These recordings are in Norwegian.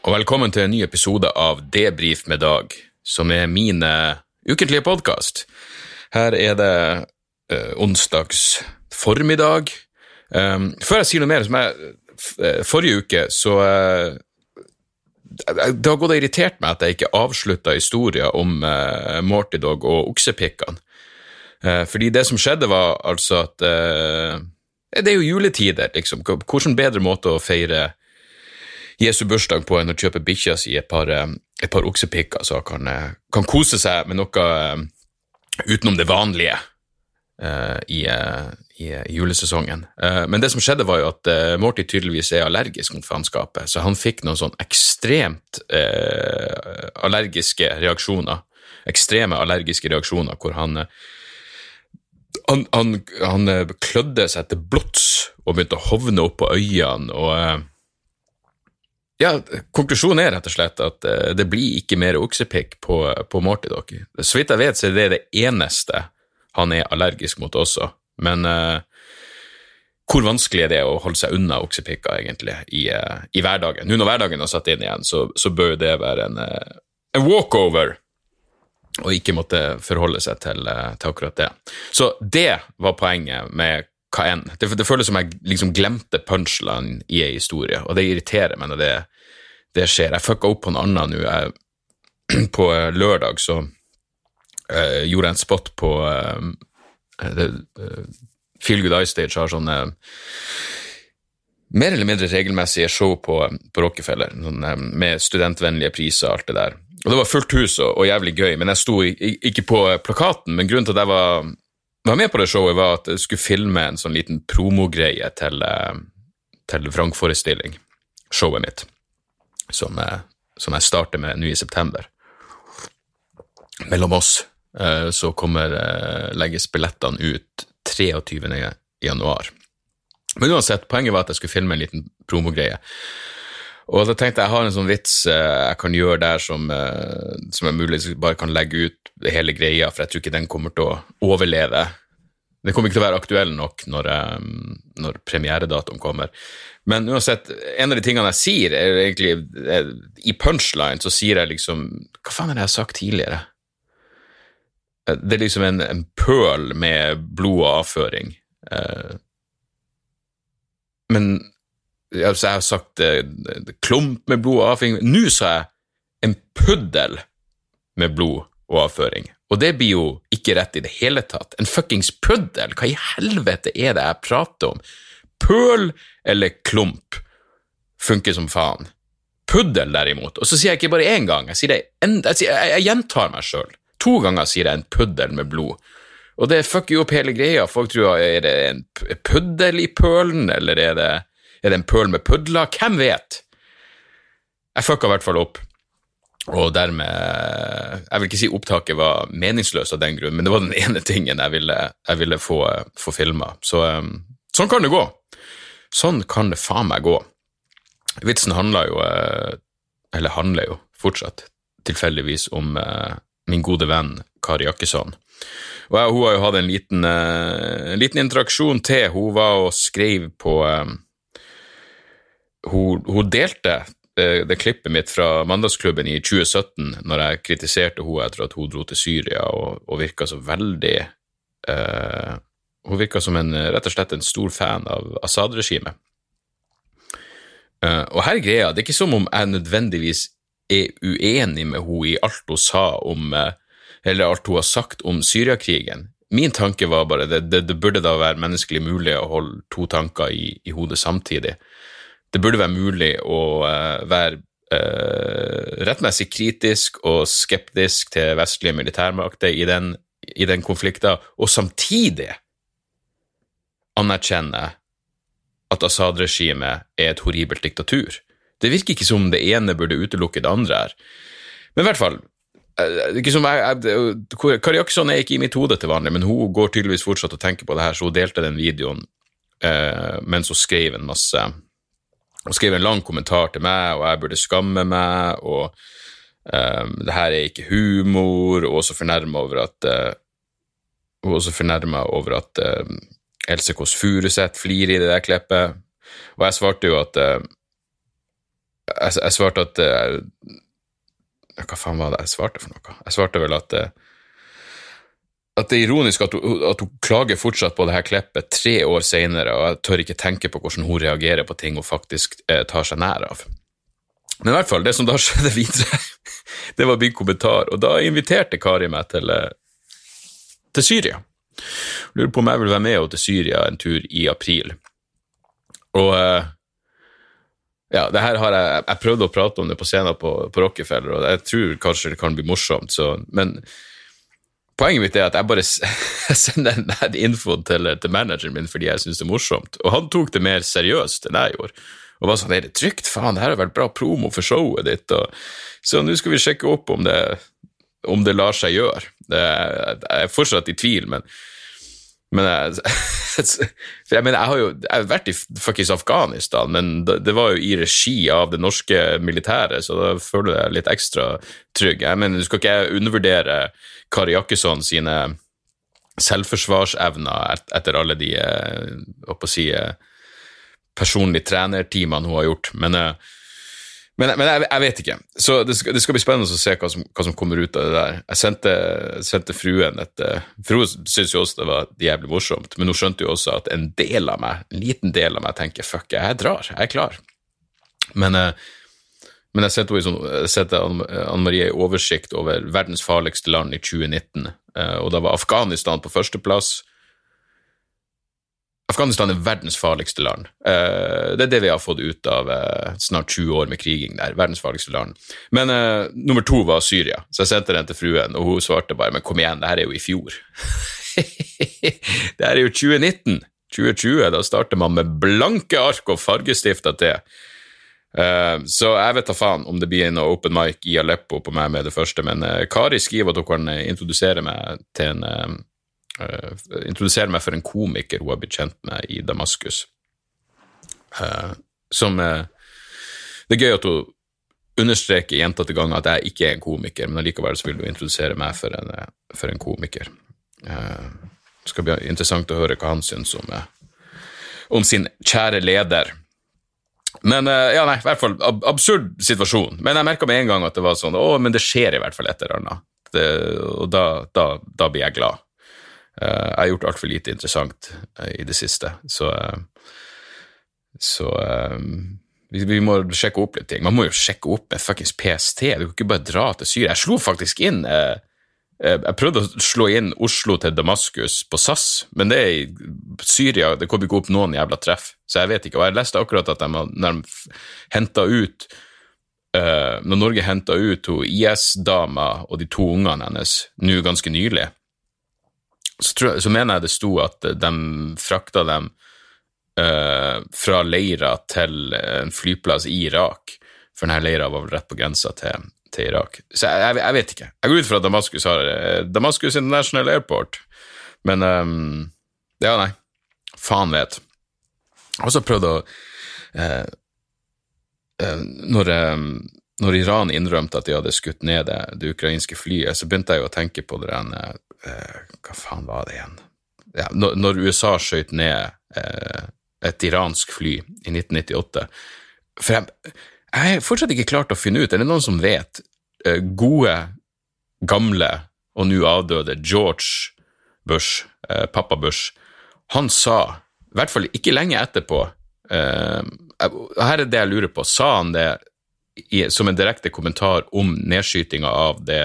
Og velkommen til en ny episode av Debrif med Dag, som er min eh, ukentlige podkast. Her er det eh, onsdags formiddag. Um, før jeg sier noe mer, som jeg, eh, forrige uke så eh, Det har gått og irritert meg at jeg ikke avslutta historien om uh, Morty Dog og oksepikkene. Eh, fordi det som skjedde, var altså at eh, Det er jo juletider, liksom. Hvilken bedre måte å feire Jesu bursdag på enn å kjøpe bikkja si et par, eh, et par oksepikker, så kan, eh, kan kose seg med noe eh, utenom det vanlige uh, i, i, julesesongen. Uh, men det som skjedde, var jo at uh, Morty tydeligvis er allergisk mot faenskapet, så han fikk noen sånn ekstremt allergiske reaksjoner. Ekstreme allergiske reaksjoner hvor han han, han, han klødde seg til blods og begynte å hovne opp på øynene. og ja, Konklusjonen er rett og slett at eh, det blir ikke mer oksepikk på, på Morty Dog. Så vidt jeg vet, så er det det eneste han er allergisk mot også. Men uh, hvor vanskelig er det å holde seg unna oksepikker, egentlig, i, uh, i hverdagen? Nå når hverdagen har satt inn igjen, så, så bør det være en, uh, en walkover, og ikke måtte forholde seg til, til akkurat det. Så det var poenget med hva enn. Det, det føles som jeg liksom glemte punchline i ei historie, og det irriterer meg når det, det skjer. Jeg fucka opp på en annen nå. På eh, lørdag så uh, gjorde jeg en spot på uh, det, uh, Feel Good Eye Stage har sånne mer eller mindre regelmessige show på, på Rockefeller, sånn, eh, med studentvennlige priser og alt det der. Og Det var fullt hus og, og jævlig gøy, men jeg sto i, ikke på plakaten. Men grunnen til at jeg var, var med på det showet, var at jeg skulle filme en sånn liten promogreie til, eh, til vrangforestilling, showet mitt, som, jeg- som jeg starter med nå i september. Mellom oss eh, så kommer, eh, legges billettene ut 23. januar. Men uansett, poenget var at jeg skulle filme en liten promogreie. Og da tenkte jeg jeg har en sånn vits eh, jeg kan gjøre der som, som jeg mulig, bare kan legge ut hele greia, for jeg tror ikke den kommer til å overleve. Den kommer ikke til å være aktuell nok når, når premieredatoen kommer. Men uansett, en av de tingene jeg sier, er egentlig er, I punchline så sier jeg liksom Hva faen det jeg har sagt tidligere? Eh, Det er liksom en, en pøl med blod og avføring. Eh, men altså, jeg har sagt eh, klump med blod og avføring. Nå sa jeg en puddel med blod og avføring. Og det blir jo ikke rett i det hele tatt. En fuckings puddel! Hva i helvete er det jeg prater om? Pøl eller klump funker som faen. Puddel, derimot. Og så sier jeg ikke bare én gang, jeg, en, jeg, jeg, jeg gjentar meg sjøl. To ganger sier jeg en puddel med blod. Og det fucker jo opp hele greia. Folk tror er det en puddel i pølen, eller er det, er det en pøl med pudler? Hvem vet? Jeg fucka i hvert fall opp. Og dermed Jeg vil ikke si opptaket var meningsløst av den grunn, men det var den ene tingen jeg ville, jeg ville få, få filma. Så um, sånn kan det gå. Sånn kan det faen meg gå. Vitsen handler jo eh, Eller handler jo fortsatt tilfeldigvis om eh, min gode venn Kari Jakkesson. Og jeg, hun har jo hatt en liten, eh, en liten interaksjon til. Hun var og skrev på hun, hun delte det, klippet mitt fra Mandagsklubben i 2017, når jeg kritiserte henne etter at hun dro til Syria og, og virka så veldig eh, Hun virka som en, rett og slett en stor fan av Assad-regimet. Eh, og her er greia, det er ikke som om jeg nødvendigvis er uenig med henne i alt hun sa om eh, Eller alt hun har sagt om Syriakrigen. min tanke var bare det, det, det burde da være menneskelig mulig å holde to tanker i, i hodet samtidig. Det burde være mulig å uh, være uh, rettmessig kritisk og skeptisk til vestlige militærmakter i den, i den konflikten, og samtidig anerkjenne at Assad-regimet er et horribelt diktatur. Det virker ikke som det ene burde utelukke det andre her. Men i hvert fall eh, som Kari Jakkesson er ikke i mitt hode til vanlig, men hun går tydeligvis fortsatt og tenker på det her, så hun delte den videoen eh, mens hun skrev en masse Hun skrev en lang kommentar til meg, og jeg burde skamme meg, og um, det her er ikke humor, og også fornærma over at uh, Hun er også fornærma over at uh, Else Kåss Furuseth flirer i det der klippet, og jeg svarte jo at uh, jeg, jeg, svarte at Hva faen var det jeg svarte for noe? Jeg svarte vel at at det er ironisk at hun, at hun, klager fortsatt på det her klippet tre år senere, og jeg tør ikke tenke på hvordan hun reagerer på ting hun faktisk eh, tar seg nær av. Men i hvert fall, det som da skjedde videre, det var min kommentar, og da inviterte Kari meg til, til Syria. Lurer på om jeg vil være med henne til Syria en tur i april. Og uh, ja, det her har jeg Jeg prøvde å prate om det på scenen på, på Rockefeller, og jeg tror kanskje det kan bli morsomt, så Men poenget mitt er at jeg bare sender den infoen til, til manageren min fordi jeg syns det er morsomt, og han tok det mer seriøst enn jeg gjorde. Og var sånn, er det trygt? Faen, det her har vært bra promo for showet ditt. Og, så nå skal vi sjekke opp om det, om det lar seg gjøre. Jeg er fortsatt i tvil, men men jeg, jeg mener, jeg har jo jeg har vært i fuckings Afghanistan, men det var jo i regi av det norske militæret, så da føler jeg litt ekstra trygg. Jeg mener, Du skal ikke undervurdere Kari Jakkesson sine selvforsvarsevner etter alle de eh, si, eh, personlige trenerteamene hun har gjort, men uh, men, men jeg, jeg, vet ikke. Så det skal, det skal, bli spennende å se hva som, hva som, kommer ut av det der. Jeg sendte, sendte fruen et Fruen For syntes jo også det var jævlig morsomt, men hun skjønte jo også at en del av meg, en liten del av meg tenker fuck, jeg drar, jeg er klar. Men, uh, men jeg sendte, sånn, sendte Anne Marie i oversikt over verdens farligste land i 2019, uh, og da var Afghanistan på førsteplass. Afghanistan er verdens farligste land. Uh, det er det vi har fått ut av uh, snart 20 år med kriging der. Verdens farligste land. Men uh, nummer to var Syria, så jeg sendte den til fruen, og hun svarte bare men kom igjen, det her er jo i fjor. det her er jo 2019. 2020, da starter man med blanke ark og fargestifter til. så jeg vet da faen om det blir noe open mic i Aleppo på meg med det første, men Kari skriver at hun kan introdusere meg til en uh, introdusere meg for en komiker hun har blitt kjent med i Damaskus. Uh, som uh, Det er gøy at hun understreker gjentatte ganger at jeg ikke er en komiker, men allikevel så vil hun introdusere meg for en, for en komiker. det skal bli interessant å høre hva han syns om, om sin kjære leder. Men ja, nei, i hvert fall ab absurd situasjon. Men jeg merka med en gang at det var sånn Å, men det skjer i hvert fall et eller annet. Det, og da, da, da, blir jeg glad. Eh, jeg har gjort altfor lite interessant eh, i det siste, så eh, Så vi, må sjekke opp litt ting. Man må jo sjekke opp med fuckings PST. Du kan ikke bare dra til Syria. Jeg slo faktisk inn Jeg prøvde å slå inn Oslo til Damaskus på SAS, men det er i Syria det kom ikke opp noen jævla treff, så jeg vet ikke. Og jeg leste akkurat at de, de henta ut Når Norge henta ut IS-dama og de to ungene hennes nå ganske nylig, så, mener jeg det sto at de frakta dem uh, fra leira til en flyplass i Irak, for denne leira var vel rett på grensa til, til Irak. Så jeg, jeg, jeg, vet ikke. Jeg går ut fra at Damaskus har uh, Damaskus International Airport, men um, Ja, nei. Faen vet. Jeg har også prøvd å uh, når, når, Iran innrømte at de hadde skutt ned det, det ukrainske flyet, så begynte jeg jo å tenke på det der eh, Hva faen var det igjen? Ja, når, når, USA skjøt ned eh, et iransk fly i 1998 For jeg, har fortsatt ikke klart å finne ut Er det noen som vet eh, gode, gamle og nå avdøde George Bush, eh, pappa Bush, han sa, i hvert fall ikke lenge etterpå eh, Her er det jeg lurer på. Sa han det i, som en direkte kommentar om nedskytinga av det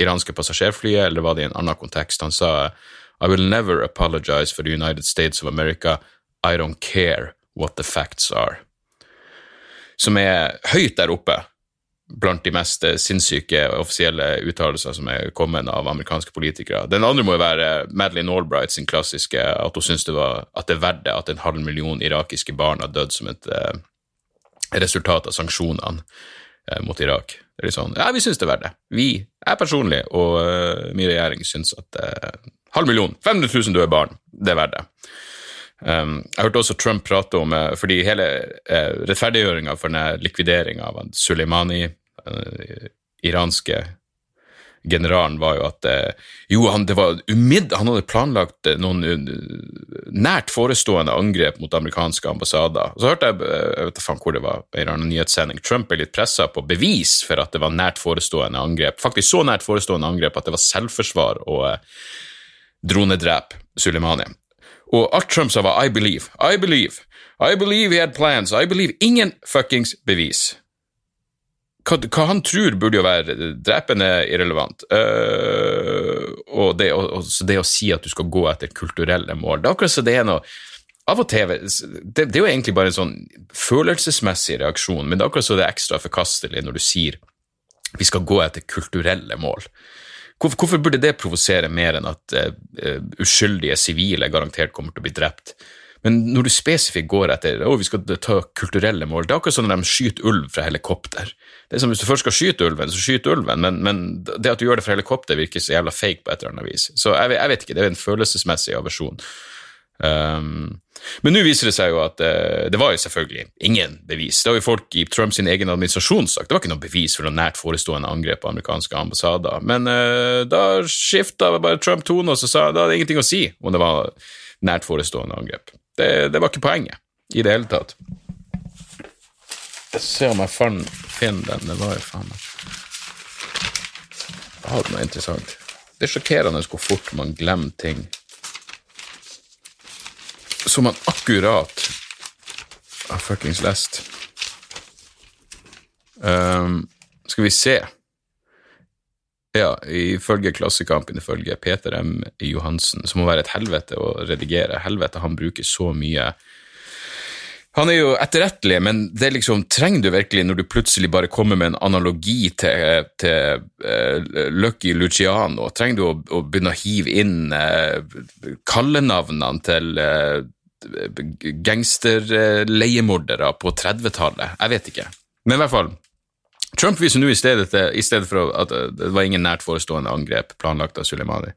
iranske passasjerflyet, eller var det i en annen kontekst? Han sa I will never apologize for the United States of America. I don't care what the facts are. Som er høyt der oppe blant de mest eh, sinnssyke offisielle uttalelser som er kommet av amerikanske politikere. Den andre må jo være Madeleine Albright sin klassiske at hun syns det, var, at det er verdt det at en halv million irakiske barn har dødd som et eh, resultat av sanksjonene eh, mot Irak. Det er litt sånn, ja, vi syns det er verdt det. Vi, jeg personlig og uh, min regjering syns at uh, halv million, 500 000 døde barn, det er verdt det. Um, jeg hørte også Trump prate om uh, fordi hele uh, rettferdiggjøringa for likvideringa av Suleimani, uh, iranske generalen, var jo at uh, jo, han, umidd, han hadde planlagt noen nært forestående angrep mot amerikanske ambassader. Og så hørte jeg jeg vet ikke hvor det var, en nyhetssending, Trump er litt pressa på bevis for at det var nært forestående angrep. Faktisk så nært forestående angrep at det var selvforsvar og dronedrep Suleimani. Og alt Trump sa, var I believe, I believe, I believe he had plans, I believe Ingen fuckings bevis. Hva, hva han tror, burde jo være drepende irrelevant. Uh, og det, og, det, å si at du skal gå etter kulturelle mål Det er akkurat så det er noe Av og til det, det er jo egentlig bare en sånn følelsesmessig reaksjon, men det er akkurat så det er ekstra forkastelig når du sier vi skal gå etter kulturelle mål. Hvorfor, hvorfor burde det provosere mer enn at uh, uskyldige sivile garantert kommer til å bli drept? Men når du spesifikt går etter å, vi skal ta kulturelle mål Det er akkurat som når de skyter ulv fra helikopter. Det er som Hvis du først skal skyte ulven, så skyt ulven, men, men, det at du gjør det fra helikopter, virker så jævla fake på et eller annet vis. Så jeg, jeg vet ikke, det er en følelsesmessig aversjon. Um, men nå viser det seg jo at uh, det var jo selvfølgelig ingen bevis. Det har jo folk i Trumps egen administrasjon sagt. Det var ikke noe bevis for noe nært forestående angrep på amerikanske ambassader. Men uh, da skifta bare Trump tone og så sa da hadde ingenting å si om det var nært forestående angrep. Det, det var ikke poenget i det hele tatt. Jeg ser om jeg finner den. Det var jo faen meg den noe interessant. Det er sjokkerende hvor fort man glemmer ting som man akkurat har fuckings lest. Um, skal vi se Ja, ifølge Klassekampen, ifølge Peter M. Johansen, som må være et helvete å redigere. Helvete, han bruker så mye han er jo etterrettelig, men det liksom, trenger du virkelig, når du plutselig bare kommer med en analogi til, til uh, Lucky Luciano, trenger du å, å, begynne å hive inn uh, kallenavnene til uh, gangsterleiemordere på 30-tallet? Jeg vet ikke. Men i hvert fall, Trump viser nå i stedet, til, i stedet for at det var ingen nært forestående angrep planlagt av Suleimani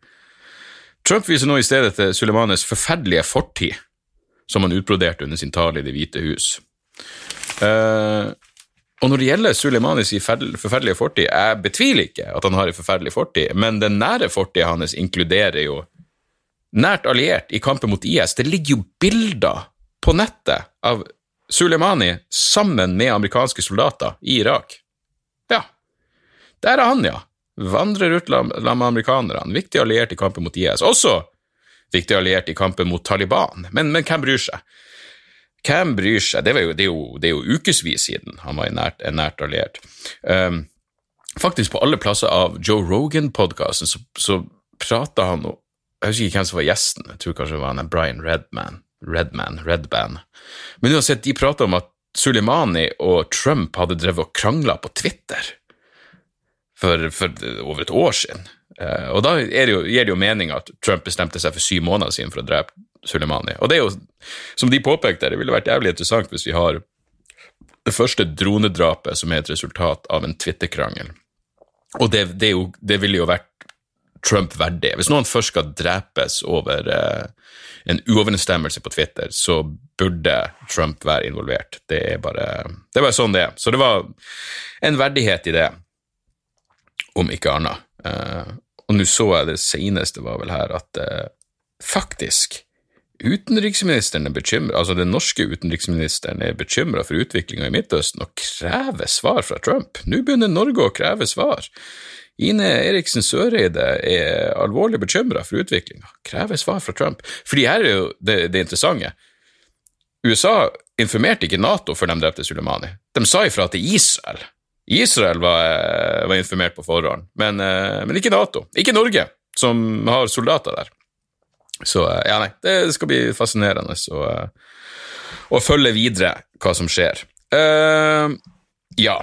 Trump viser nå i stedet til Suleimanis forferdelige fortid som han utbroderte under sin tale i Det hvite hus. Uh, og når det gjelder Suleimanis forferdelige fortid, jeg betviler ikke at han har en forferdelig fortid, men den nære fortida hans inkluderer jo nært alliert i kampen mot IS. Det ligger jo bilder på nettet av Suleimani sammen med amerikanske soldater i Irak. Der er han, ja. Vandrer ut sammen med amerikanerne. Viktig alliert i kampen mot IS. Også viktig alliert i kampen mot Taliban. Men, men hvem bryr seg? Hvem bryr seg? Det, jo, det, er, jo, det er jo ukevis siden han var en nært, nært alliert. Um, faktisk, på alle plasser av Joe Rogan-podkasten så, så prata han og Jeg husker ikke hvem som var gjesten, jeg tror kanskje det var han Brian Redman. Redman, Redban. Men uansett, de prata om at Suleimani og Trump hadde drevet og krangla på Twitter for, for over et år siden. Uh, og da det jo, gir det jo mening at Trump bestemte seg for syv måneder siden for å drepe Suleimani. Og det er jo, som de påpekte, det ville vært jævlig interessant hvis vi har det første dronedrapet som er et resultat av en Twitter-krangel. Og det, det, jo, det, ville jo vært Trump verdig. Hvis noen først skal drepes over uh, en uoverensstemmelse på Twitter, så burde Trump være involvert. Det er bare, det er bare sånn det er. Så det var en verdighet i det, om ikke annet. Uh, og nå så jeg det seneste var vel her at eh, faktisk utenriksministeren er bekymret, altså den norske utenriksministeren er bekymra for utviklinga i Midtøsten og krever svar fra Trump. Nå begynner Norge å kreve svar. Ine Eriksen Søreide er alvorlig bekymra for utviklinga, krever svar fra Trump. Fordi her er jo det, det interessante. USA informerte ikke Nato før de drepte Sulemani. De sa ifra til Israel Israel var, eh, var informert på forhånd, men, eh, men, ikke Nato. Ikke Norge, som har soldater der. Så eh, ja, nei, det skal bli fascinerende å, å følge videre hva som skjer. Uh, ja,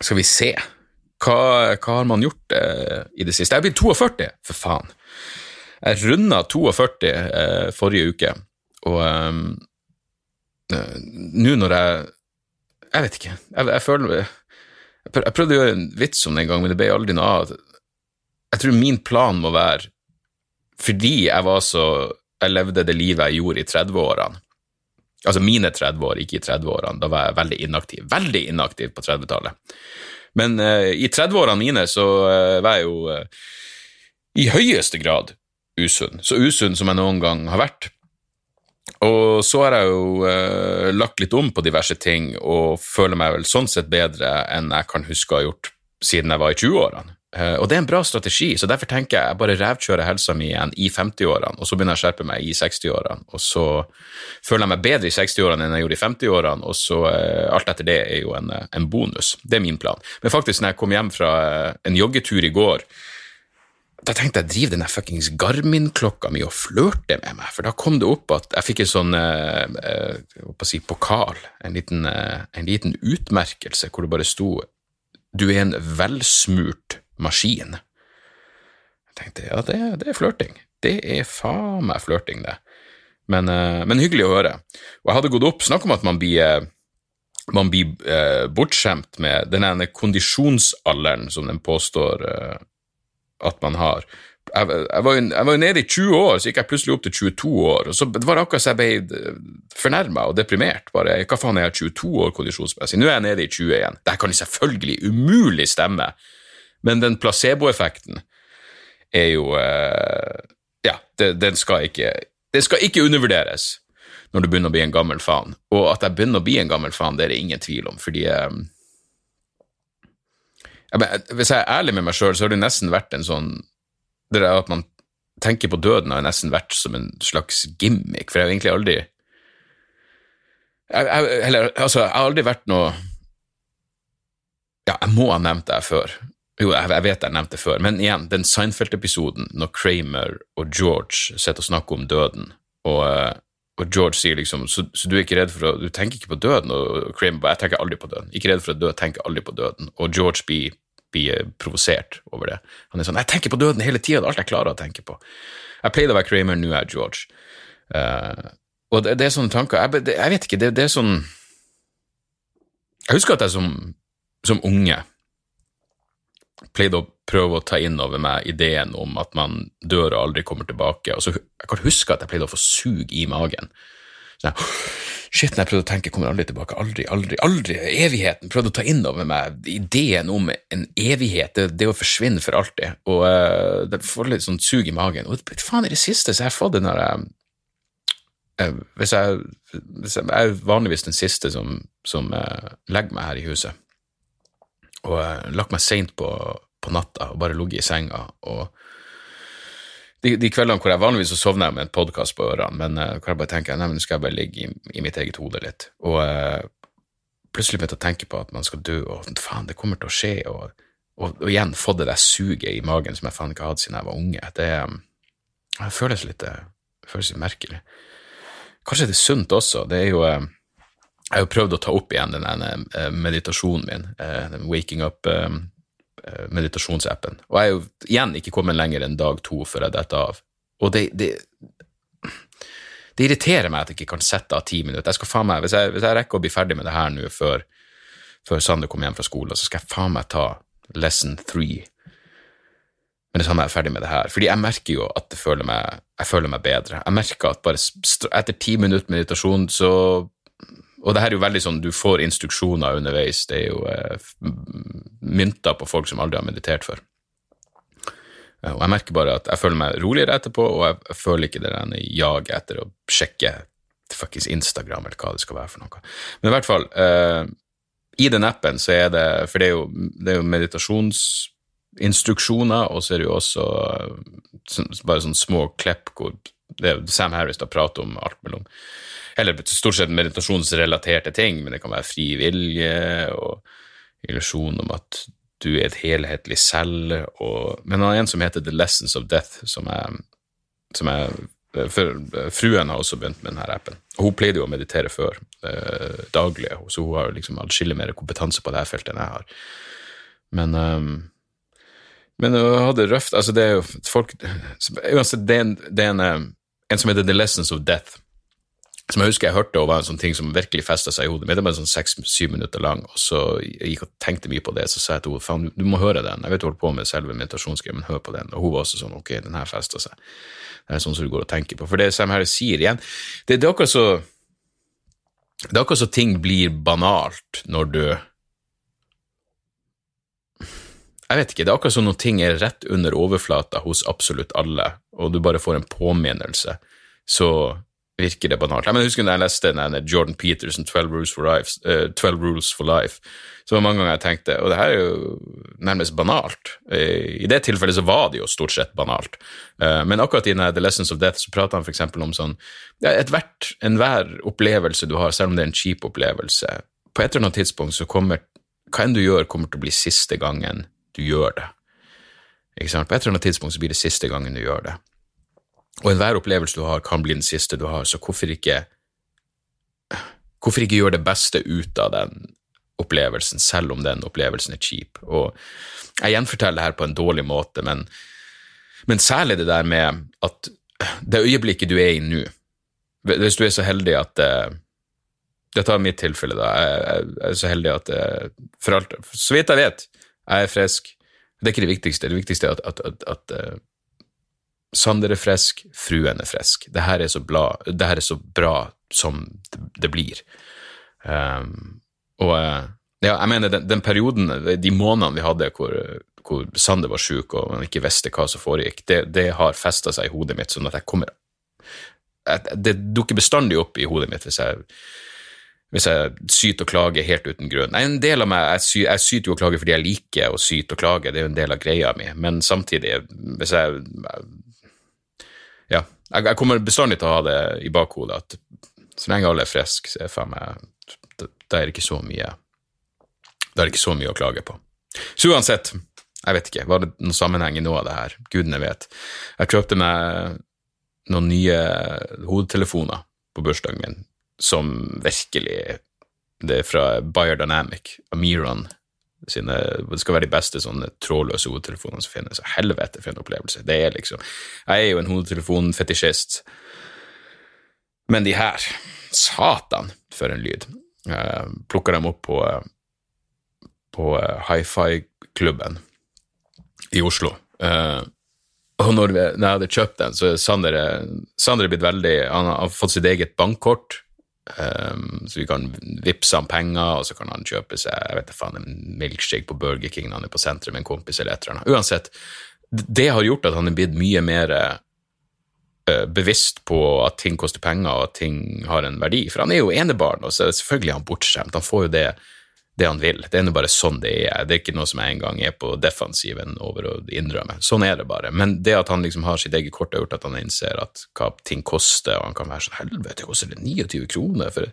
skal vi se. Hva, hva har man gjort uh, i det siste? Jeg blir 42, for faen. Jeg runda 42 uh, forrige uke, og nå når jeg Jeg vet ikke. Jeg, jeg føler Jeg prøvde å gjøre en vits om det en gang, men det ble aldri noe av. Jeg tror min plan må være fordi jeg var så Jeg levde det livet jeg gjorde i 30-årene. Altså mine 30 år, ikke i 30-årene. Da var jeg veldig inaktiv. Veldig inaktiv på 30-tallet. Men uh, i 30-årene mine så uh, var jeg jo uh, i høyeste grad usunn. Så usunn som jeg noen gang har vært. Og så har jeg jo lagt litt om på diverse ting og føler meg vel sånn sett bedre enn jeg kan huske å ha gjort siden jeg var i 20-årene. Uh, og det er en bra strategi, så derfor tenker jeg jeg bare revkjører helsa mi igjen i 50-årene, og så begynner jeg å skjerpe meg i 60-årene, og så føler jeg meg bedre i 60-årene enn jeg gjorde i 50-årene, og så uh, alt etter det er jo en, en, bonus. Det er min plan. Men faktisk, når jeg kom hjem fra uh, en joggetur i går, da tenkte jeg driv denne fuckings Garmin-klokka mi og flørte med meg, for da kom det opp at jeg fikk en sånn uh, si, pokal, en liten, en liten utmerkelse hvor det bare sto du er en velsmurt maskin. Jeg tenkte ja, det, det er flørting. Det er faen meg flørting, det. Men, uh, men, hyggelig å høre. Og jeg hadde gått opp Snakk om at man blir, uh, man blir uh, bortskjemt med denne kondisjonsalderen som den påstår at man har. Jeg, jeg, var jo, jeg, var jo, nede i 20 år, så gikk jeg plutselig opp til 22 år. og så Det var akkurat så jeg ble fornærma og deprimert. bare, Hva faen jeg 22 år kondisjonsmessig? Nå er jeg nede i 20 igjen. Det kan selvfølgelig umulig stemme. Men den placeboeffekten er jo uh, Ja, det, den, skal ikke, den skal ikke undervurderes når du begynner å bli en gammel faen. Og at jeg begynner å bli en gammel faen, det er det ingen tvil om, fordi um, jeg, Hvis jeg er ærlig med meg sjøl, så har det nesten vært en sånn Det der at man tenker på døden, har nesten vært som en slags gimmick, for jeg har egentlig aldri jeg, jeg, eller, altså, jeg har aldri vært noe Ja, jeg må ha nevnt det før, jo, jeg vet jeg nevnte det før, men igjen, den Seinfeld-episoden når Kramer og George sitter og snakker om døden, og, eh, og George sier liksom så, så, du er ikke redd for å Du tenker ikke på døden? Og Kramer bare Jeg tenker aldri på døden. Ikke redd for å dø, tenker aldri på døden. Og George blir, blir eh, provosert over det. Han er sånn Jeg tenker på døden hele tida, det er alt jeg klarer å tenke på. Jeg pleide å være Kramer, nå er jeg George. Uh, og det, det, er sånne tanker Jeg, det, jeg vet ikke, det, det, er sånn Jeg husker at jeg som, som unge pleide å prøve å ta inn over meg ideen om at man dør og aldri kommer tilbake. Og så Jeg kan huske at jeg pleide å få sug i magen. Så jeg, Shit, når jeg prøvde å tenke kommer aldri tilbake, aldri, aldri, aldri. Evigheten. Prøvde å ta inn over meg ideen om en evighet, det, det å forsvinne for alltid. Og uh, det får litt sånn sug i magen. Og faen, i det siste så har jeg fått den derre uh, hvis, jeg, hvis jeg, jeg, er vanligvis den siste som, som uh, legger meg her i huset og uh, lagt meg seint på, på, natta og bare ligget i senga. og de, de, kveldene hvor jeg vanligvis sovner med en podkast på ørene, men uh, hvor jeg bare tenker nei, nå skal jeg bare ligge i, i mitt eget hode litt. Og uh, plutselig begynte jeg å tenke på at man skal dø, og faen, det kommer til å skje. Og, og, og igjen få det der suget i magen som jeg faen ikke hadde siden jeg var unge. Det, um, det føles litt, det føles litt merkelig. Kanskje det er sunt også. Det er jo uh, jeg har jo prøvd å ta opp igjen den eh, meditasjonen min, eh, den Waking Up-meditasjonsappen, eh, og jeg er jo igjen ikke kommet lenger enn dag to før jeg detter av. Og det, det, det, irriterer meg at jeg ikke kan sette av ti minutter. Jeg skal faen meg, hvis jeg, hvis jeg rekker å bli ferdig med det her nå før, før Sander kommer hjem fra skolen, så skal jeg faen meg ta lesson three men det samme er jeg ferdig med det her. Fordi jeg merker jo at føler meg, jeg føler meg bedre. Jeg merker at bare etter ti minutter meditasjon så og det her er jo veldig sånn, du får instruksjoner underveis. Det er jo eh, mynter på folk som aldri har meditert før. Eh, og jeg merker bare at jeg føler meg roligere etterpå, og jeg, føler ikke det der jaget etter å sjekke fuckings Instagram eller hva det skal være for noe. Men i hvert fall, eh, i den appen så er det For det er jo, det er jo meditasjonsinstruksjoner, og så er det jo også så, bare sånne små klepp hvor Sam Harris da prater om alt mellom eller stort sett meditasjonsrelaterte ting, men det kan være fri vilje og illusjon om at du er et helhetlig selv. Og, men han har en som heter The Lessons of Death, som jeg, som jeg for Fruen har også begynt med denne appen. Hun pleide jo å meditere før, eh, daglig, så hun har liksom atskillig mer kompetanse på dette feltet enn jeg har. Men um, men hun hadde røft altså det er jo folk Uansett, det er det er en, eh, en som heter The Lessons of Death, som jeg husker jeg hørte og var en sånn ting som virkelig festa seg i hodet mitt. Det var sånn seks-syv minutter lang, og så jeg gikk og tenkte mye på det. Så sa jeg til henne faen, du må høre den. Jeg vet du holder på med selve meditasjonsgreia, men hør på den. Og hun var også sånn ok, den her festa seg. Det er sånn som du går og tenker på. For det Sam Harris sier igjen, det, det er akkurat så Det er akkurat så ting blir banalt når du jeg vet ikke, det er akkurat som når ting er rett under overflata hos absolutt alle, og du bare får en påminnelse, så virker det banalt. Jeg husker da jeg leste denne Jordan Peterson, 12 Rules for Life, uh, 12 Rules for Life så var mange ganger jeg tenkte og det her er jo nærmest banalt. Uh, I det tilfellet så var det jo stort sett banalt. Uh, men akkurat i The Lessons of Death så prater han f.eks. om sånn ja, ethvert, enhver opplevelse du har, selv om det er en kjip opplevelse, på et eller annet tidspunkt så kommer hva enn du gjør, kommer til å bli siste gangen du gjør det. På et eller annet tidspunkt så blir det siste gangen du gjør det. Og enhver opplevelse du har, kan bli den siste du har, så hvorfor ikke Hvorfor ikke gjøre det beste ut av den opplevelsen, selv om den opplevelsen er kjip? Og jeg gjenforteller det her på en dårlig måte, men, men særlig det der med at det øyeblikket du er i nå Hvis du er så heldig at eh, Dette er mitt tilfelle, da. Jeg er så heldig at eh, for alt, Så vidt jeg vet, jeg er frisk. Det er ikke det viktigste. Det viktigste er at, at, at, at uh, Sander er frisk, fruen er frisk. Det her er er så bra som det, blir. Um, og uh, ja, jeg mener, den, den, perioden, de månedene vi hadde hvor, hvor Sander var syk og man ikke visste hva som foregikk, det, det har festa seg i hodet mitt, sånn at jeg kommer Det dukker bestandig opp i hodet mitt hvis jeg hvis jeg syter og klager helt uten grunn. Nei, en del av meg, jeg, sy, jeg syter jo og klager fordi jeg liker å syte og klage, det er jo en del av greia mi, men samtidig, hvis jeg Ja, jeg, jeg kommer bestandig til å ha det i bakhodet at så lenge alle er friske, så er faen meg Da er det ikke så mye Da er ikke så mye å klage på. Så uansett, jeg vet ikke, var det noen sammenheng i noe av det her? Gudene vet. Jeg kjøpte meg noen nye hodetelefoner på bursdagen min som virkelig Det er fra Biodynamic, Amiron sine Det skal være de beste sånne trådløse hodetelefonene som finnes. Helvete, for en opplevelse. Det er liksom Jeg er jo en hodetelefonfetisjist, men de her Satan, for en lyd. Uh, plukka dem opp på, på hi-fi-klubben i Oslo. Uh, og når, vi, når, jeg hadde kjøpt den, så er Sander, Sander er blitt veldig Han har fått sitt eget bankkort. Um, så vi kan vippse han penger, og så kan han kjøpe seg jeg vet ikke en milkshake på Burger King når han er på senteret med en kompis eller et eller annet. Uansett, det har gjort at han er blitt mye mer uh, bevisst på at ting koster penger, og at ting har en verdi. For han er jo enebarn, og så selvfølgelig er han bortskjemt. Han får jo det det han vil. Det er nå bare sånn det er. Det er ikke noe som jeg engang er på defensiven over å innrømme. Sånn er det bare. Men det at han liksom har sitt eget kort, har gjort at han innser at hva ting koster, og han kan være sånn Helvete, koster det 29 kroner? For,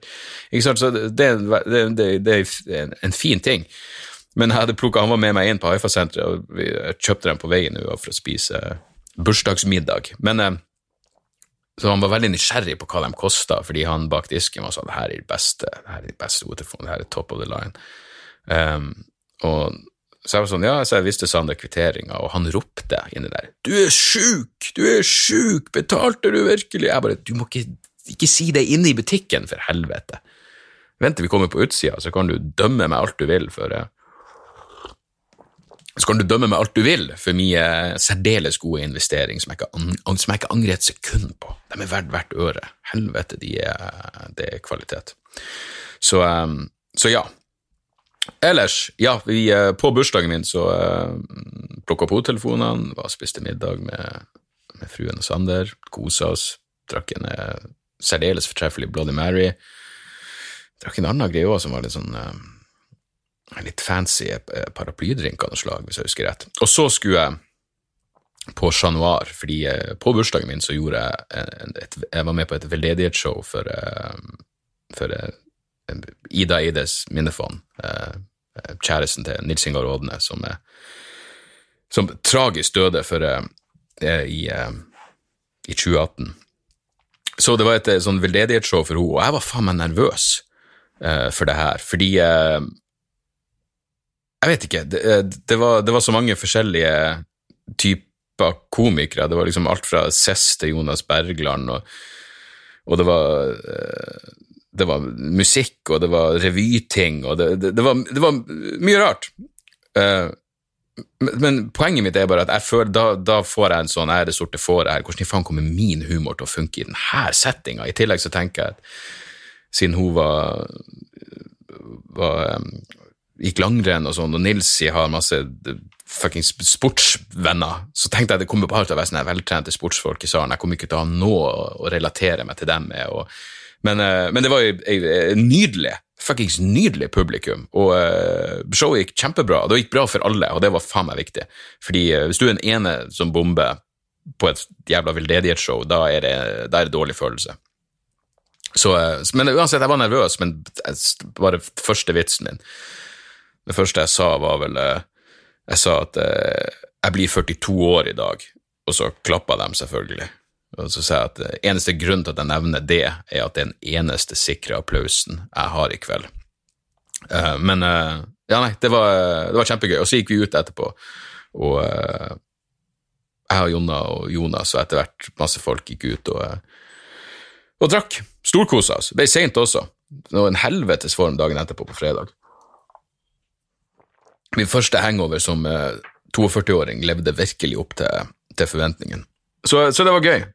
ikke sant? Så det, det, det, det er en fin ting. Men jeg hadde plukket, han var med meg inn på Haifa-senteret, og vi kjøpte den på veien nå for å spise bursdagsmiddag. Men eh, så han var veldig nysgjerrig på hva de kosta, fordi han bak disken var sånn det her er det beste, det her er de beste hodetelefonene, det her er top of the line. Um, og så jeg var sånn, ja, så jeg visste Sander kvitteringa, og han ropte inni der 'Du er sjuk! Du er sjuk! Betalte du virkelig?' Jeg bare 'Du må ikke, ikke si det inne i butikken, for helvete'. Vent til vi kommer på utsida, så kan du dømme meg alt du vil for det så kan du dømme meg alt du vil for mye særdeles gode investeringer som jeg ikke, angrer et sekund på. De er verdt hvert øre. Helvete, det er, det er kvalitet. Så, um, så, ja. Ellers, ja, vi, uh, på bursdagen min så uh, plukka opp var spiste middag med, med fruen og Sander, kosa oss, drakk en uh, særdeles fortreffelig Bloody Mary. Drakk en annen greie òg som var litt sånn uh, litt fancy eh, paraplydrink av noe slag, hvis jeg husker rett. Og så skulle jeg på Chat Noir, fordi eh, på bursdagen min så gjorde jeg et, Jeg var med på et veldedighetsshow for, eh, for Ida Eides minnefond, kjæresten til Nils Ingar Aadne, som, som tragisk døde for, i, i 2018. Så det var et sånn veldedighetsshow for henne, og jeg var faen meg nervøs for det her, fordi Jeg vet ikke, det, det, var, det, var, så mange forskjellige typer komikere. Det var liksom alt fra Cess til Jonas Bergland, og, og det var uh, det var musikk, og det var revyting, og det, det, det, var, det var, mye rart. Uh, men poenget mitt er bare at føler, da, da, får jeg en sånn ære sorte fåret her. Hvordan i faen kommer min humor til å funke i denne settinga? I tillegg så tenker jeg at siden hun var, var gikk langrenn og sånn, og Nilsi har masse fuckings sportsvenner, så tenkte jeg det kommer bare til å være sånne veltrente sportsfolk i salen. Jeg kommer ikke til å ha noe å relatere meg til dem med. og men, uh, men det var jo nydelig fuckings nydelig publikum, og uh, showet gikk kjempebra. Det gikk bra for alle, og det var faen meg viktig. Fordi uh, hvis du er den ene som bomber på et jævla veldedighetsshow, da er det, da er dårlig følelse. Så, men uansett, jeg var nervøs, men bare første vitsen min Det første jeg sa, var vel Jeg sa at jeg blir 42 år i dag, og så klappa de selvfølgelig. Og så sa jeg at eneste grunn til at jeg nevner det, er at det er den eneste sikre applausen jeg har i kveld. Men ja, nei, det var, det var, kjempegøy. Og så gikk vi ut etterpå, og jeg og Jonna og Jonas og etter hvert masse folk gikk ut og, og drakk. Storkosa oss. Det ble seint også. Det var en helvetes form dagen etterpå, på fredag. Min første hangover som 42-åring levde virkelig opp til, til forventningen. Så, så, det var gøy.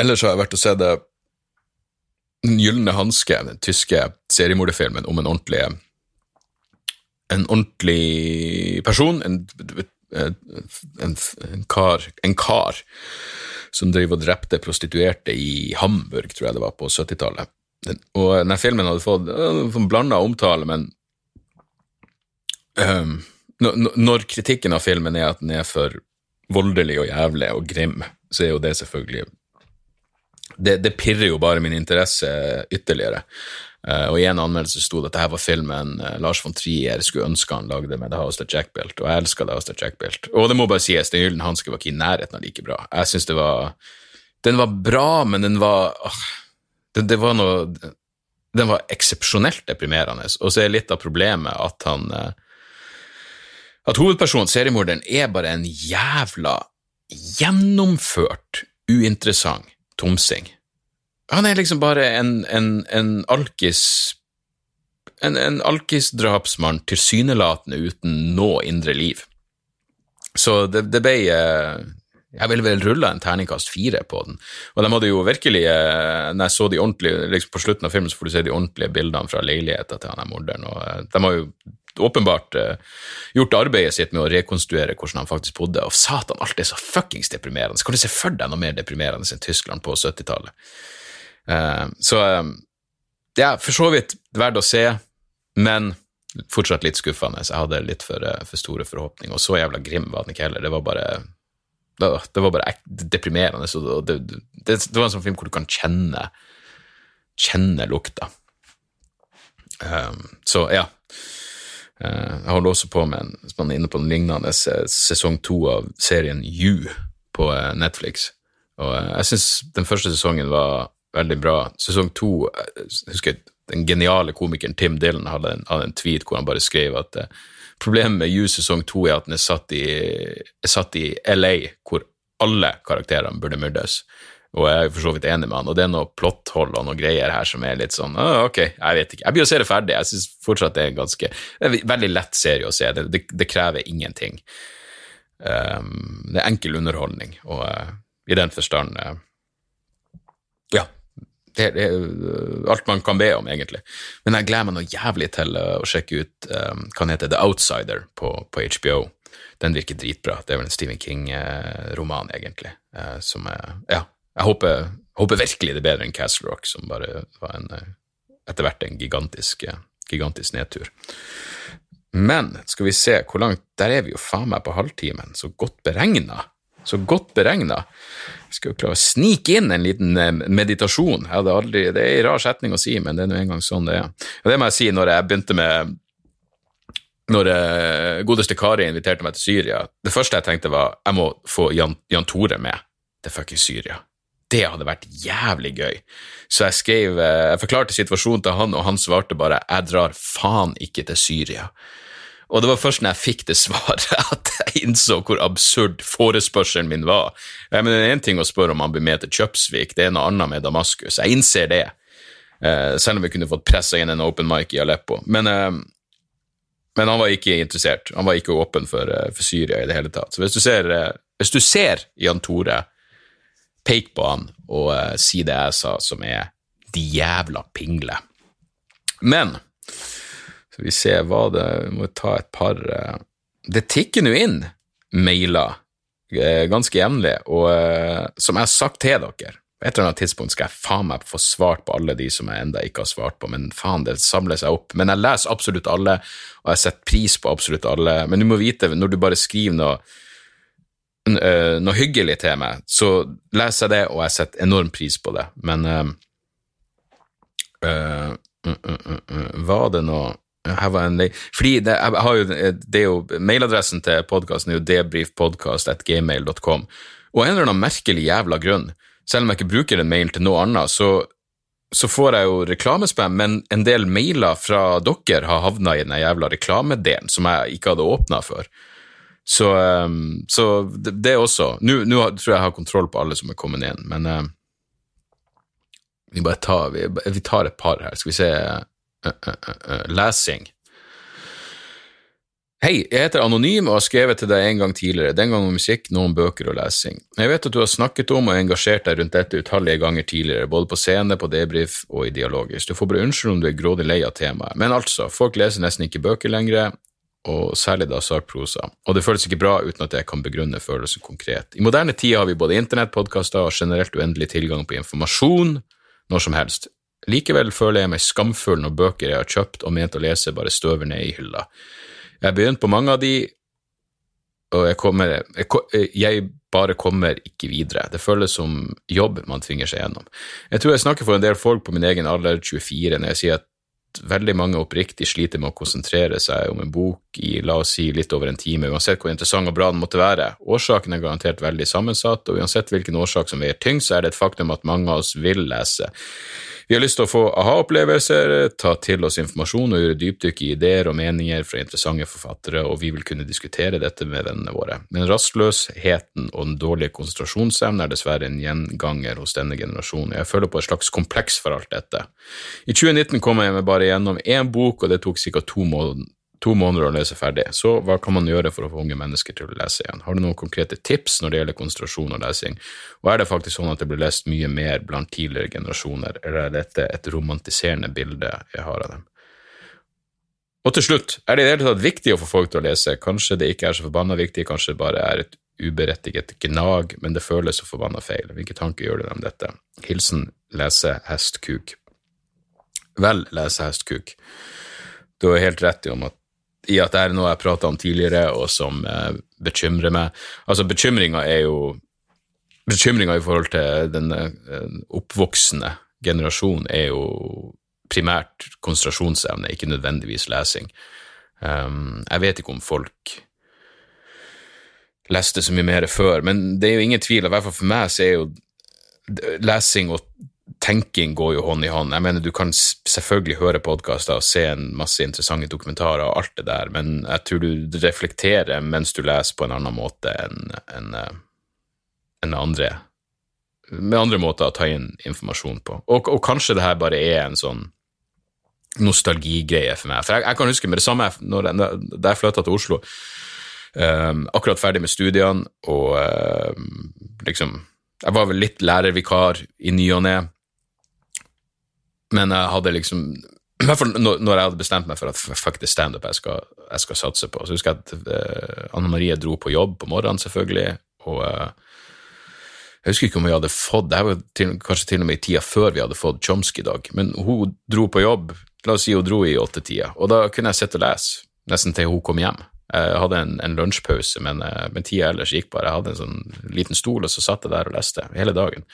Ellers har jeg vært og sett Den gylne hanske, den tyske seriemorderfilmen om en ordentlig En ordentlig person, en, en, en, kar, en kar som drev og drepte prostituerte i Hamburg, tror jeg det var, på 70-tallet. Og denne filmen hadde fått uh, blanda omtale, men um, når kritikken av filmen er at den er for voldelig og jævlig og grim, så er jo det selvfølgelig det, det, pirrer jo bare min interesse ytterligere. Uh, og I en anmeldelse sto det at dette var filmen uh, Lars von Trier skulle ønske han lagde med The House of Jack Belt, og jeg elska The House of Jack Belt. Og det må bare sies, Den gylne hanske var ikke i nærheten av like bra. Jeg synes det var Den var bra, men den var åh, det, det, var noe Den var eksepsjonelt deprimerende, og så er litt av problemet at han uh, At hovedpersonen, seriemorderen, er bare en jævla gjennomført uinteressant tomsing. Han er liksom bare en, en, en alkis En, en alkisdrapsmann tilsynelatende uten noe indre liv. Så det, det ble eh, Jeg ville vel rulla en terningkast fire på den. Og de hadde jo virkelig eh, Når jeg så de ordentlige liksom På slutten av filmen så får du se de ordentlige bildene fra leiligheta til han er morderen, og eh, de har jo åpenbart uh, gjort arbeidet sitt med å rekonstruere hvordan han faktisk bodde, og satan, alt er så fuckings deprimerende. Kan du se for deg noe mer deprimerende enn Tyskland på 70-tallet? Uh, eh, så um, ja, for så vidt verdt å se, men fortsatt litt skuffende. Jeg hadde litt for, for store forhåpninger, og så jævla grim var den ikke heller. Det var bare det, det var bare deprimerende. Så det, det, det, var en sånn film hvor du kan kjenne kjenne lukta. Um, så ja, Eh, jeg holder også på med en, hvis man er inne på den lignende, sesong to av serien You på eh, Netflix. Og eh, jeg syns den første sesongen var veldig bra. Sesong to jeg husker den geniale komikeren Tim Dylan hadde en, hadde en tweet hvor han bare skrev at problemet med You sesong to er at den er satt i, er satt i LA, hvor alle karakterene burde myrdes og jeg er for så vidt enig med han, og det er noe plotthold og noe greier her som er litt sånn ah, ok, jeg vet ikke. Jeg blir å se det ferdig, jeg syns fortsatt det er en ganske det er en veldig lett serie å se, det, det, det krever ingenting. Um, det er enkel underholdning, og uh, i den forstand uh, Ja. Det, er alt man kan be om, egentlig. Men jeg gleder meg noe jævlig til uh, å sjekke ut um, hva den heter, The Outsider på, på, HBO. Den virker dritbra. Det er vel en Stephen King-roman, egentlig, som er Ja jeg håper, håper, virkelig det er bedre enn Castle Rock, som bare var en, eh, etter hvert en gigantisk, eh, gigantisk nedtur. Men skal vi se hvor langt Der er vi jo faen meg på halvtimen. Så godt beregna. Så godt beregna. Skal jo klare å snike inn en liten eh, meditasjon. Aldri, det er en rar setning å si, men det er nå engang sånn det er. Og det må jeg si når jeg begynte med når godeste Kari inviterte meg til Syria, det første jeg tenkte var jeg må få Jan, Jan Tore med. til fuckings Syria. Det hadde vært jævlig gøy. Så jeg skrev eh, Jeg forklarte situasjonen til han, og han svarte bare 'jeg drar faen ikke til Syria'. Og det var først når jeg fikk det svaret at jeg innså hvor absurd forespørselen min var. Jeg mener, Det er én ting å spørre om han blir med til Kjøpsvik, det er noe annet med Damaskus. Jeg innser det, eh, selv om vi kunne fått pressa inn en open mic i Aleppo. Men, eh, men, han var ikke interessert. Han var ikke åpen for, for Syria i det hele tatt. Så hvis du ser, hvis du ser Jan Tore, pek på han og uh, si det jeg sa, som er de jævla pingle. Men skal vi se hva det Vi må ta et par uh, Det tikker nå inn mailer uh, ganske jevnlig, og som jeg har sagt til dere på et eller annet tidspunkt skal jeg faen meg få svart på alle de som jeg enda ikke har svart på, men faen, det samler seg opp. Men jeg leser absolutt alle, og jeg setter pris på absolutt alle. Men du må vite, når du bare skriver noe, noe hyggelig til meg, så leser jeg det, og jeg setter enorm pris på det. Men uh, uh, uh, Var det noe her var en Fordi det, jo, det er jo, Mailadressen til podkasten er jo debrifpodkast.gmail.com. Og en eller annen merkelig jævla grunn, selv om jeg ikke bruker en mail til noe annet, så, så får jeg jo reklamespam, men en del mailer fra dere har havna i den jævla reklamedelen som jeg ikke hadde åpna før. Så, um, så det, det også Nå tror jeg jeg har kontroll på alle som er kommet inn, men uh, vi bare tar, vi, vi tar et par her. Skal vi se uh, uh, lesing. Hei, jeg heter Anonym og har skrevet til deg en gang tidligere, den gang om musikk, om bøker og lesing. Jeg vet at du har snakket om og engasjert deg rundt dette utallige ganger tidligere, både på scene, på debrief og i dialogisk. Du får bare unnskylde om du er grådig lei av temaet, men altså, folk leser nesten ikke bøker lenger, og særlig da sakprosa, og det føles ikke bra uten at jeg kan begrunne følelsen konkret. I moderne tid har vi både internettpodkaster og generelt uendelig tilgang på informasjon når som helst. Likevel føler jeg meg skamfull når bøker jeg har kjøpt og ment å lese, bare støver ned i hylla. Jeg har begynt på mange av de, og jeg, kommer, jeg, jeg bare kommer ikke videre. Det føles som jobb man tvinger seg gjennom. Jeg tror jeg snakker for en del folk på min egen alder, 24, når jeg sier at veldig mange oppriktig sliter med å konsentrere seg om en bok i la oss si litt over en time, uansett hvor interessant og bra den måtte være. Årsaken er garantert veldig sammensatt, og uansett hvilken årsak som veier tyngst, så er det et faktum at mange av oss vil lese. Vi har lyst til å få aha-opplevelser, ta til oss informasjon og gjøre dypdykk i ideer og meninger fra interessante forfattere, og vi vil kunne diskutere dette med vennene våre. Men rastløsheten og den dårlige konsentrasjonsevnen er dessverre en gjenganger hos denne generasjonen. Jeg føler på et slags kompleks for alt dette. I 2019 kom jeg meg bare gjennom én bok, og det tok ca. to måneder to måneder å lese ferdig, så hva kan man gjøre for å få unge mennesker til å lese igjen? Har du noen konkrete tips når det gjelder konsentrasjon og lesing, og er det faktisk sånn at det blir lest mye mer blant tidligere generasjoner, eller er dette et romantiserende bilde jeg har av dem? Og til slutt, er det i det hele tatt viktig å få folk til å lese? Kanskje det ikke er så forbanna viktig, kanskje det bare er et uberettiget gnag, men det føles så forbanna feil. Hvilke tanker gjør du deg om dette? Hilsen lesehestkuk. Vel, lesehestkuk. Du har helt rett i om at i at det er noe jeg prata om tidligere, og som eh, bekymrer meg. Altså, bekymringa er jo Bekymringa i forhold til den eh, oppvoksende generasjonen er jo primært konsentrasjonsevne, ikke nødvendigvis lesing. Um, jeg vet ikke om folk leste så mye mer før, men det er jo ingen tvil, i hvert fall for meg så er jo lesing og tenking går jo hånd i hånd. Jeg mener, Du kan selvfølgelig høre podkaster og se en masse interessante dokumentarer og alt det der, men jeg tror du reflekterer mens du leser på en annen måte enn en, en andre med andre måter å ta inn informasjon på. Og, og kanskje det her bare er en sånn nostalgigreie for meg. For jeg, jeg kan huske med det samme når jeg, da jeg flytta til Oslo, um, akkurat ferdig med studiene, og um, liksom Jeg var vel litt lærervikar i ny og ne. Men jeg hadde liksom i når jeg hadde bestemt meg for at fuck det standup jeg, skal, jeg skal satse på. Så husker jeg at uh, Anne Marie dro på jobb på morgenen, selvfølgelig, og uh, jeg husker ikke om vi hadde fått Det var til, kanskje til og med i tida før vi hadde fått Chomsky-dag, men hun dro på jobb, la oss si hun dro i åttetida, og da kunne jeg sitte og lese nesten til hun kom hjem. Jeg hadde en, en lunsjpause, men, uh, men tida ellers gikk bare. Jeg hadde en sånn liten stol, og så satt jeg der og leste hele dagen.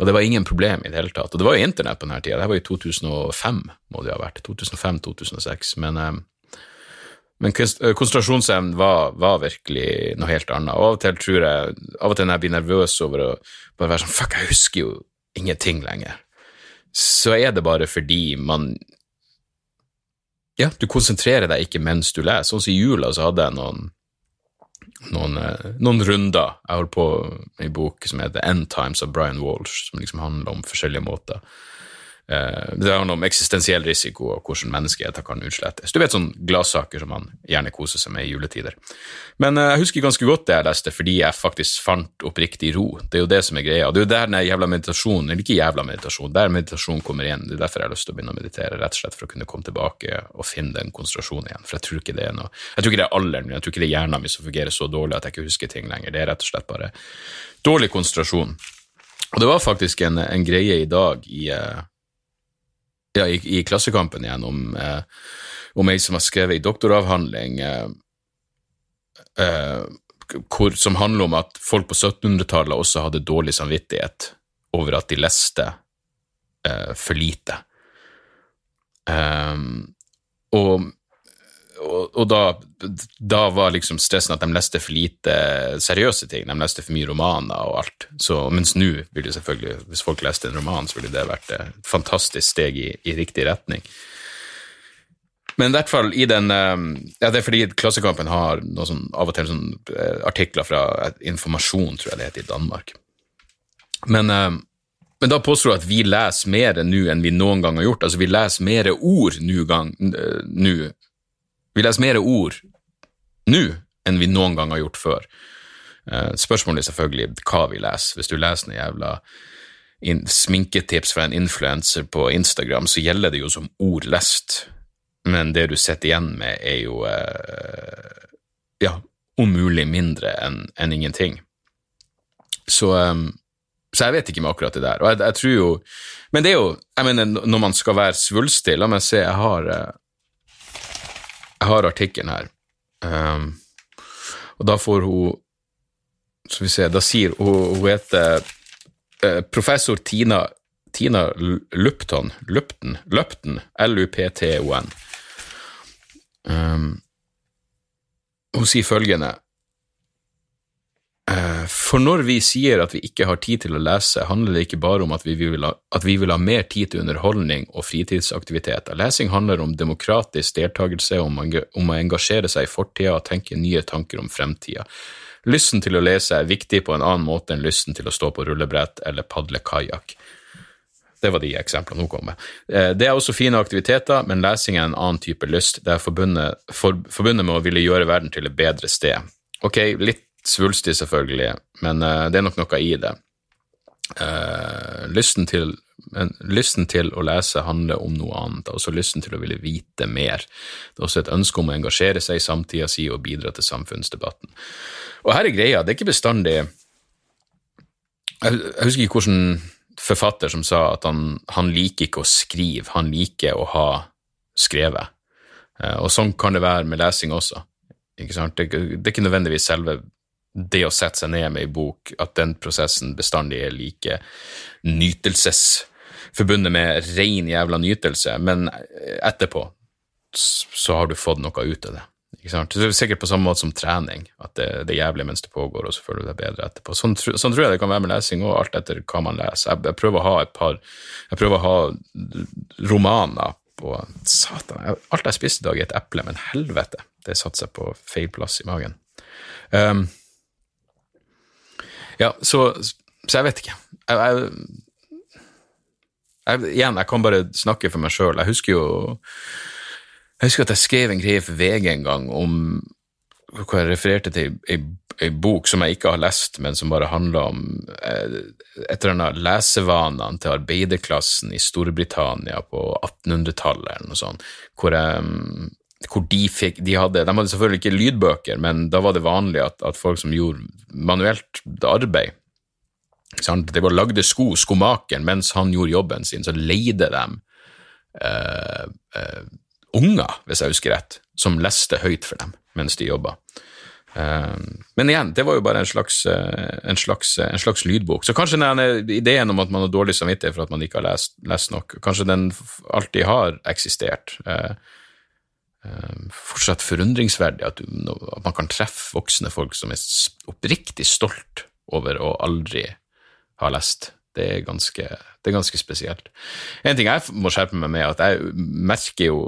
Og det var ingen problem i det hele tatt. Og det var jo internett på denne tida, det var i 2005, må det ha vært. 2005-2006. Men eh, Men konsentrasjonsevnen var, var, virkelig noe helt annet. Og av og til tror jeg Av og til når jeg blir nervøs over å bare være sånn Fuck, jeg husker jo ingenting lenger. Så er det bare fordi man Ja, du konsentrerer deg ikke mens du leser. Sånn som i jula så hadde jeg noen noen, eh, noen, runder. Jeg holdt på med en bok som heter End Times av Brian Walsh, som liksom handler om forskjellige måter Eh, det handler om eksistensiell risiko og hvordan menneskeheten kan utslettes. Du vet sånne gladsaker som man gjerne koser seg med i juletider. Men eh, jeg husker ganske godt det jeg leste, fordi jeg faktisk fant oppriktig ro. Det er jo det som er greia. Det er jo der den jævla meditasjonen, eller ikke jævla meditasjon, der meditasjon kommer igjen. Det er derfor jeg har lyst til å begynne å meditere, rett og slett for å kunne komme tilbake og finne den konsentrasjonen igjen. For jeg tror ikke det er noe Jeg tror ikke det er alderen min, jeg tror ikke det er hjernen min som fungerer så dårlig at jeg ikke husker ting lenger. Det er rett og slett bare dårlig konsentrasjon. Og det var faktisk en, en greie i dag i uh, ja, i, i, Klassekampen igjen om, eh, om ei som har skrevet ei doktoravhandling eh, eh, hvor, som handler om at folk på 1700-tallet også hadde dårlig samvittighet over at de leste eh, for lite. Um, og og, da, da, var liksom stressen at de leste for lite seriøse ting. De leste for mye romaner og alt. Så, mens nå ville selvfølgelig, hvis folk leste en roman, så ville det vært et fantastisk steg i, i riktig retning. Men i hvert fall i den ehm, ja, Det er fordi Klassekampen har sånn, av og til sånn, eh, artikler fra Informasjon, tror jeg det heter, i Danmark. Men, ehm, men da påstår jeg at vi leser mer nå enn vi noen gang har gjort. Altså, vi leser mer ord nå vi leser mer ord nå enn vi noen gang har gjort før. Uh, spørsmålet er selvfølgelig hva vi leser. Hvis du leser noen jævla sminketips fra en influenser på Instagram, så gjelder det jo som ord lest, men det du sitter igjen med, er jo uh, ja, om mulig mindre enn en ingenting. Så, um, så jeg vet ikke med akkurat det der. Og jeg, jeg, tror jo Men det er jo jeg mener, Når man skal være svulstig La meg se, jeg har, jeg har artikkelen her, um, og da får hun Skal vi se, da sier hun Hun heter uh, professor Tina, Tina Lupton, Lupton, Lupton, L-U-P-T-O-N. Um, hun sier følgende for når vi sier at vi ikke har tid til å lese, handler det ikke bare om at vi vil ha, vi vil ha mer tid til underholdning og fritidsaktiviteter. Lesing handler om demokratisk deltakelse, om, om å engasjere seg i fortida og tenke nye tanker om fremtida. Lysten til å lese er viktig på en annen måte enn lysten til å stå på rullebrett eller padle kajakk. Det var de eksemplene hun kom med. Eh, det er også fine aktiviteter, men lesing er en annen type lyst. Det er forbundet, for, forbundet med å ville gjøre verden til et bedre sted. Ok, litt svulstig, selvfølgelig, men uh, det er nok noe i det. Uh, lysten, til, lysten til å lese handler om noe annet, og også lysten til å ville vite mer. Det er også et ønske om å engasjere seg i samtida si og bidra til samfunnsdebatten. Og her er greia, det er ikke bestandig Jeg, jeg husker ikke hvordan forfatter som sa at han, han, liker ikke å skrive, han liker å ha skrevet. Uh, og sånn kan det være med lesing også. Ikke sant? Det, det er ikke nødvendigvis selve det å sette seg ned med ei bok, at den prosessen bestandig er like nytelsesforbundet med ren jævla nytelse, men etterpå så har du fått noe ut av det. Ikke sant? Det er sikkert på samme måte som trening, at det, det er jævlig mens det pågår, og så føler du deg bedre etterpå. Sånn, sånn, tror jeg det kan være med lesing og alt etter hva man leser. Jeg, jeg, prøver å ha et par Jeg prøver å ha romaner på Satan, alt jeg spiste i dag, er et eple, men helvete, det satte seg på feil plass i magen. Um, ja, så, så jeg vet ikke. Jeg, jeg, jeg, igjen, jeg kan bare snakke for meg sjøl. Jeg husker jo Jeg husker at jeg skrev en greie for VG en gang om hvor jeg refererte til ei, bok som jeg ikke har lest, men som bare handler om eh, et eller annet lesevanene til arbeiderklassen i Storbritannia på 1800-tallet, eller noe sånt, hvor jeg hvor de fikk de hadde, de hadde selvfølgelig ikke lydbøker, men da var det vanlig at, at folk som gjorde manuelt arbeid sant? Det var lagde sko, skomakeren, mens han gjorde jobben sin, så leide de uh, uh, unger, hvis jeg husker rett, som leste høyt for dem mens de jobba. Uh, men igjen, det var jo bare en slags, en, slags, en slags, lydbok. Så kanskje denne ideen om at man har dårlig samvittighet for at man ikke har lest, lest nok, kanskje den alltid har eksistert. Eh, fortsatt forundringsverdig at, du, at, man kan treffe voksne folk som er oppriktig stolt over å aldri ha lest. Det er ganske, det er ganske spesielt. En ting jeg må skjerpe meg med, er at jeg merker jo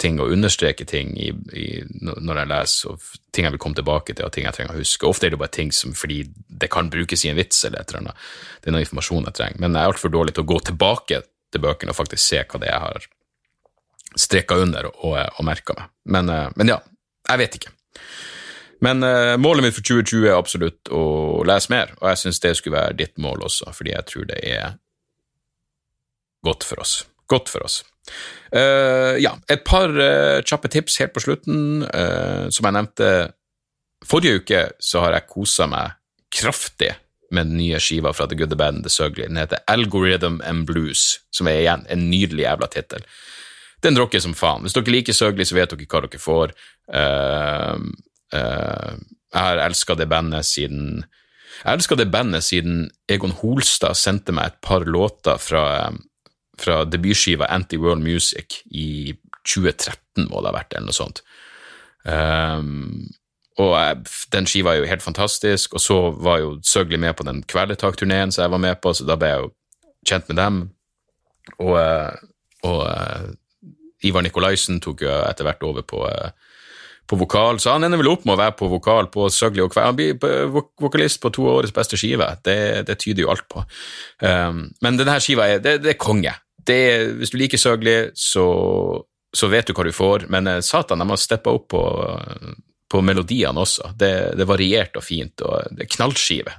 ting og understreker ting i, i, når jeg leser, og ting jeg vil komme tilbake til, og ting jeg trenger å huske. Ofte er det bare ting som fordi det kan brukes i en vits eller et eller annet. Det er noe informasjon jeg trenger. Men jeg er altfor dårlig til å gå tilbake til bøkene og faktisk se hva det er jeg har streka under og, og merka meg. Men, eh, men, ja, jeg vet ikke. Men uh, målet mitt for 2020 er absolutt å lese mer, og jeg syns det skulle være ditt mål også, fordi jeg tror det er godt for oss. Godt for oss. Uh, ja, et par uh, kjappe tips helt på slutten. som jeg nevnte forrige uke, så har jeg kosa meg kraftig med den nye skiva fra The Good, The Band The Sugly. Den heter Algorithm and Blues, som er igjen en nydelig jævla tittel. Den rocker som faen. Hvis dere liker Søgli, så vet dere hva dere får. Uh, uh, jeg har elska det bandet siden Jeg elska det bandet siden Egon Holstad sendte meg et par låter fra, fra debutskiva Anti-World Music i 2013, må det ha vært, eller noe sånt. Um, og jeg, den skiva er jo helt fantastisk, og så var jo Søgli med på den Kvelertak-turneen som jeg var med på, så da ble jeg jo kjent med dem. Og, eh, og uh, Ivar Nikolaisen tok jo etter hvert over på, uh, på, vokal, så han ender vel opp med å være på vokal på Søgli og Kvel. Han blir vokalist på to årets beste skive, det, det tyder jo alt på. Um, men denne skiva er, det, det er konge. Det, hvis du liker Søgli, så, så vet du hva du får, men satan, de har steppa opp på på melodiene også. Det, det er variert og fint, og det er knallskive.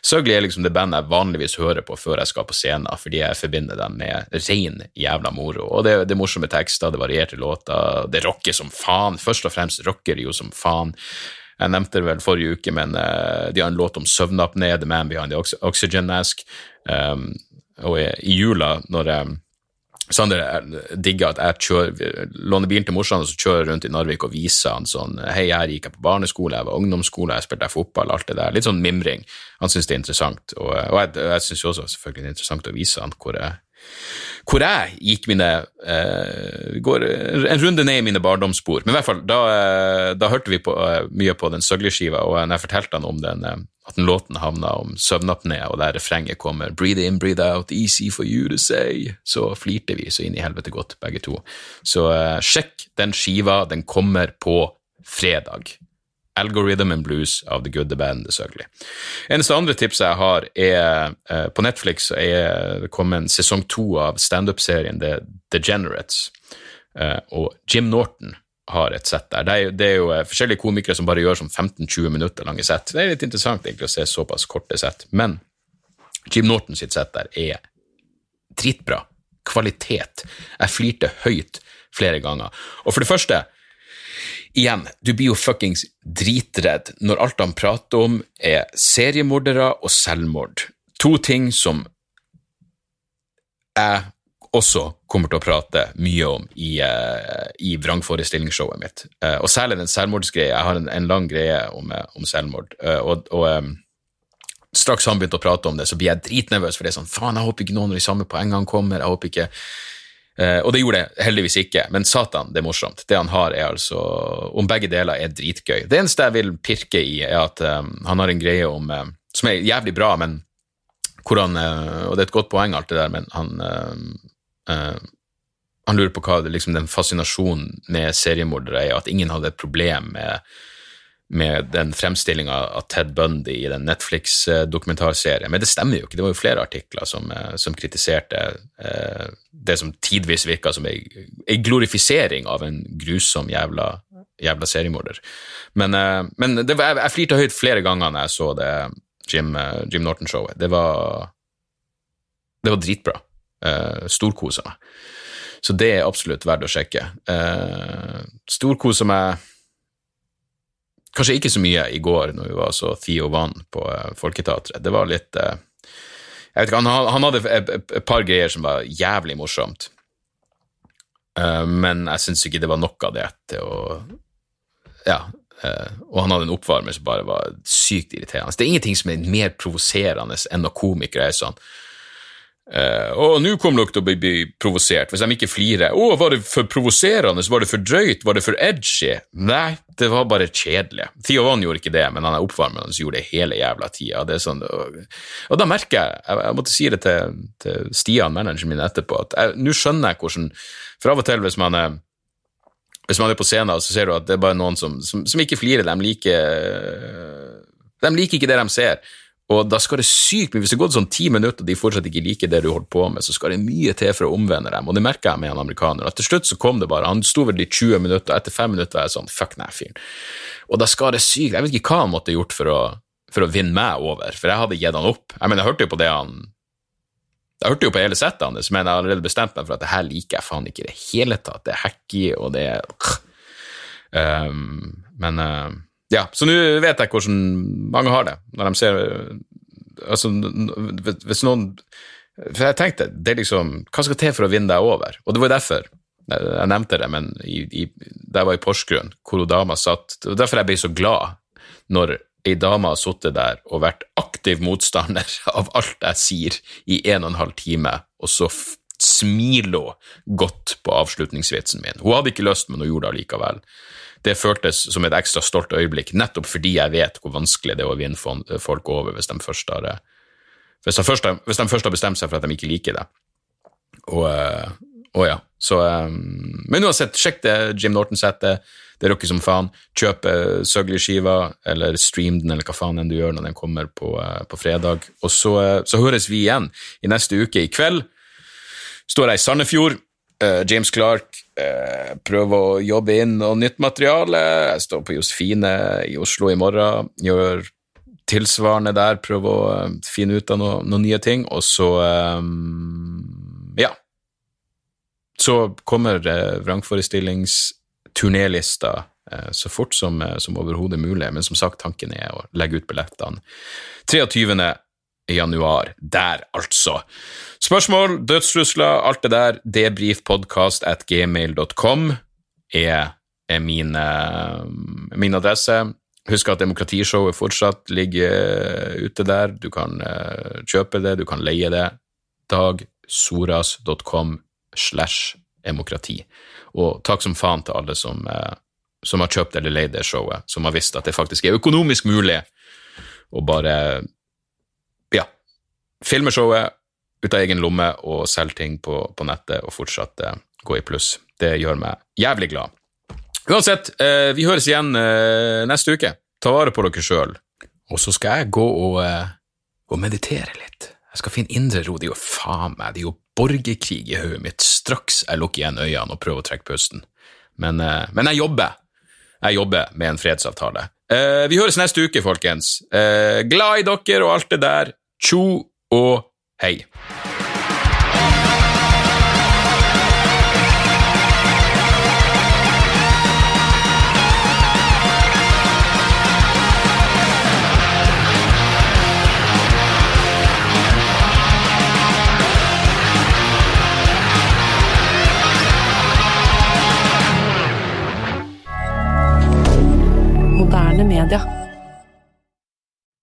Søgli er liksom det bandet jeg vanligvis hører på før jeg skal på scenen, fordi jeg forbinder dem med rein jævla moro. Og det, det er morsomme tekster, det er varierte låter, det rocker som faen. Først og fremst rocker det jo som faen. Jeg nevnte det vel forrige uke, men uh, de har en låt om søvnapné, The Man Behind the Oxygen Mask, um, og i, i jula, når um, Sander digger at jeg kjører, låner bilen til morsan og så kjører rundt i Narvik og viser han sånn Hei, her gikk jeg på barneskole, jeg var ungdomsskole, jeg spilte fotball, alt det der. Litt sånn mimring. Han syns det er interessant, og, og jeg, jeg syns også selvfølgelig det er interessant å vise han hvor jeg hvor jeg gikk mine eh, går en runde ned i mine barndomsspor. Men i hvert fall, da, eh, da hørte vi på, eh, mye på den søgleskiva, og når jeg fortalte han om den, eh, at den låten havna om søvnapné, og der refrenget kommer 'breathe in, breathe out, easy for you to say', så flirte vi så inn i helvete godt, begge to. Så eh, sjekk den skiva, den kommer på fredag. Algorithm and Blues av The Good, The Bad The Sugly. Eneste andre tipset jeg har, er eh, på Netflix er det kommet en sesong to av standup-serien The Degenerates, eh, og Jim Norton har et sett der. Det er, det er, jo eh, forskjellige komikere som bare gjør som 15-20 minutter lange sett. Det er litt interessant egentlig å se såpass korte sett, men Jim Norton sitt sett der er dritbra. Kvalitet. Jeg flirte høyt flere ganger. Og for det første Igjen, du blir jo fuckings dritredd når alt han prater om, er seriemordere og selvmord. To ting som jeg også kommer til å prate mye om i, uh, i vrangforestillingsshowet mitt. Uh, og særlig den selvmordsgreia. Jeg har en, en lang greie om, uh, om selvmord. og, og um, straks han begynte å prate om det, så blir jeg dritnervøs, for det er sånn faen, jeg håper ikke noen av de samme poengene kommer. jeg håper ikke Uh, og det gjorde det heldigvis ikke, men satan, det er morsomt. Det han har, er altså Om begge deler er dritgøy. Det eneste jeg vil pirke i, er at um, han har en greie om um, Som er jævlig bra, men hvor han Og det er et godt poeng, alt det der, men han Han lurer på hva liksom, den fascinasjonen med seriemordere er, at ingen hadde et problem med med den fremstillinga av Ted Bundy i den Netflix-dokumentarserien. Men det stemmer jo ikke. Det var jo flere artikler som, eh, som kritiserte eh, det som tidvis virka som ei, glorifisering av en grusom jævla, jævla seriemorder. Men, eh, men var, jeg, jeg flirte høyt flere ganger når jeg så det Jim, eh, Jim Norton-showet. Det var Det var dritbra. Eh, Storkosa meg. Så det er absolutt verdt å sjekke. Eh, Storkosa meg Kanskje ikke så mye i går når vi var så Theo Vann på uh, Folketeatret. Det var litt uh, Jeg vet ikke, han, han hadde et, et, par greier som var jævlig morsomt, uh, men jeg syns ikke det var nok av det til å Ja. og han hadde en oppvarmer som bare var sykt irriterende. Det er ingenting som er mer provoserende enn når komikere er sånn Uh, og nå kommer dere til å bli, bli, provosert hvis de ikke flirer. Å, var det for provoserende? Var det for drøyt? Var det for edgy? Nei, det var bare kjedelig. Theo Van gjorde ikke det, men han er oppvarmeren som gjorde det hele jævla tida. Sånn, og, og, da merker jeg, jeg, jeg måtte si det til, til Stian, manageren min, etterpå, at nå skjønner jeg hvordan For av og til, hvis man er hvis man er på scenen, så ser du at det er bare noen som, som, som ikke flirer. De liker, de liker ikke det de ser. Og da skal det sykt mye, Hvis det gått sånn ti minutter og de fortsatt ikke liker det du holder på med, så skal det mye til for å omvende dem. Og det merka jeg med en amerikaner. at Til slutt så kom det bare. Han sto vel i 20 minutter, og etter fem minutter var jeg sånn fuck den fyren. Og da skal det sykt Jeg vet ikke hva han måtte gjort for å, for å vinne meg over, for jeg hadde gitt han opp. Jeg mener, jeg hørte jo på det han jeg hørte jo på hele settet hans, men jeg har allerede bestemt meg for at det her liker jeg faen ikke i det hele tatt. Det er hacky, og det er um, Men uh, ja, så nå vet jeg hvordan mange har det, når de ser Altså, hvis noen For jeg tenkte, det er liksom Hva skal til for å vinne deg over? Og det var derfor jeg nevnte det, men i, i, der var i Porsgrunn, hvor dama satt Det var derfor jeg ble så glad når ei dame har sittet der og vært aktiv motstander av alt jeg sier i en og en halv time, og så smiler hun godt på avslutningsvitsen min. Hun hadde ikke lyst, men hun gjorde det allikevel det føltes som et ekstra stolt øyeblikk, nettopp fordi jeg vet hvor vanskelig det er å vinne folk over hvis de først har, hvis de først, hvis de først har bestemt seg for at de ikke liker det. Og, eh, og ja, så eh, Men uansett, sjekk det Jim Norton-settet. Det er rocker som faen. Kjøp Søgli-skiva, eller stream den, eller hva faen enn du gjør når den kommer på, eh, på fredag. Og så, så høres vi igjen i neste uke. I kveld står jeg i Sandefjord James Clark uh, prøver å jobbe inn noe nytt materiale. Jeg står på Josefine i Oslo i morgen, gjør tilsvarende der, prøve å uh, finne ut av noen noe nye ting, og så um, Ja. Så kommer uh, vrangforestillingsturnélista så fort som, som overhodet mulig, men som sagt, tanken er å legge ut billettene 23 i januar. Der, altså. Spørsmål, dødstrusler, alt det der, debrifpodkast at gmail.com er, er min, uh, min, adresse. Husk at demokratishowet fortsatt ligger ute der. Du kan uh, kjøpe det, du kan leie det. dagsoras.com slash demokrati. Og takk som faen til alle som, uh, som har kjøpt eller leid det showet, som har visst at det faktisk er økonomisk mulig å bare filmer showet ut av egen lomme og selger ting på, på nettet og fortsatt eh, gå i pluss. Det gjør meg jævlig glad. Uansett, eh, vi høres igjen eh, neste uke. Ta vare på dere sjøl. Og så skal jeg gå og, eh, og, meditere litt. Jeg skal finne indre ro. Det er jo faen meg, det er jo borgerkrig i hodet mitt straks jeg lukker igjen øynene og prøver å trekke pusten. Men, eh, men jeg jobber. Jeg jobber med en fredsavtale. Eh, vi høres neste uke, folkens. glad i dere og alt det der. Tjo og hei. Moderne media.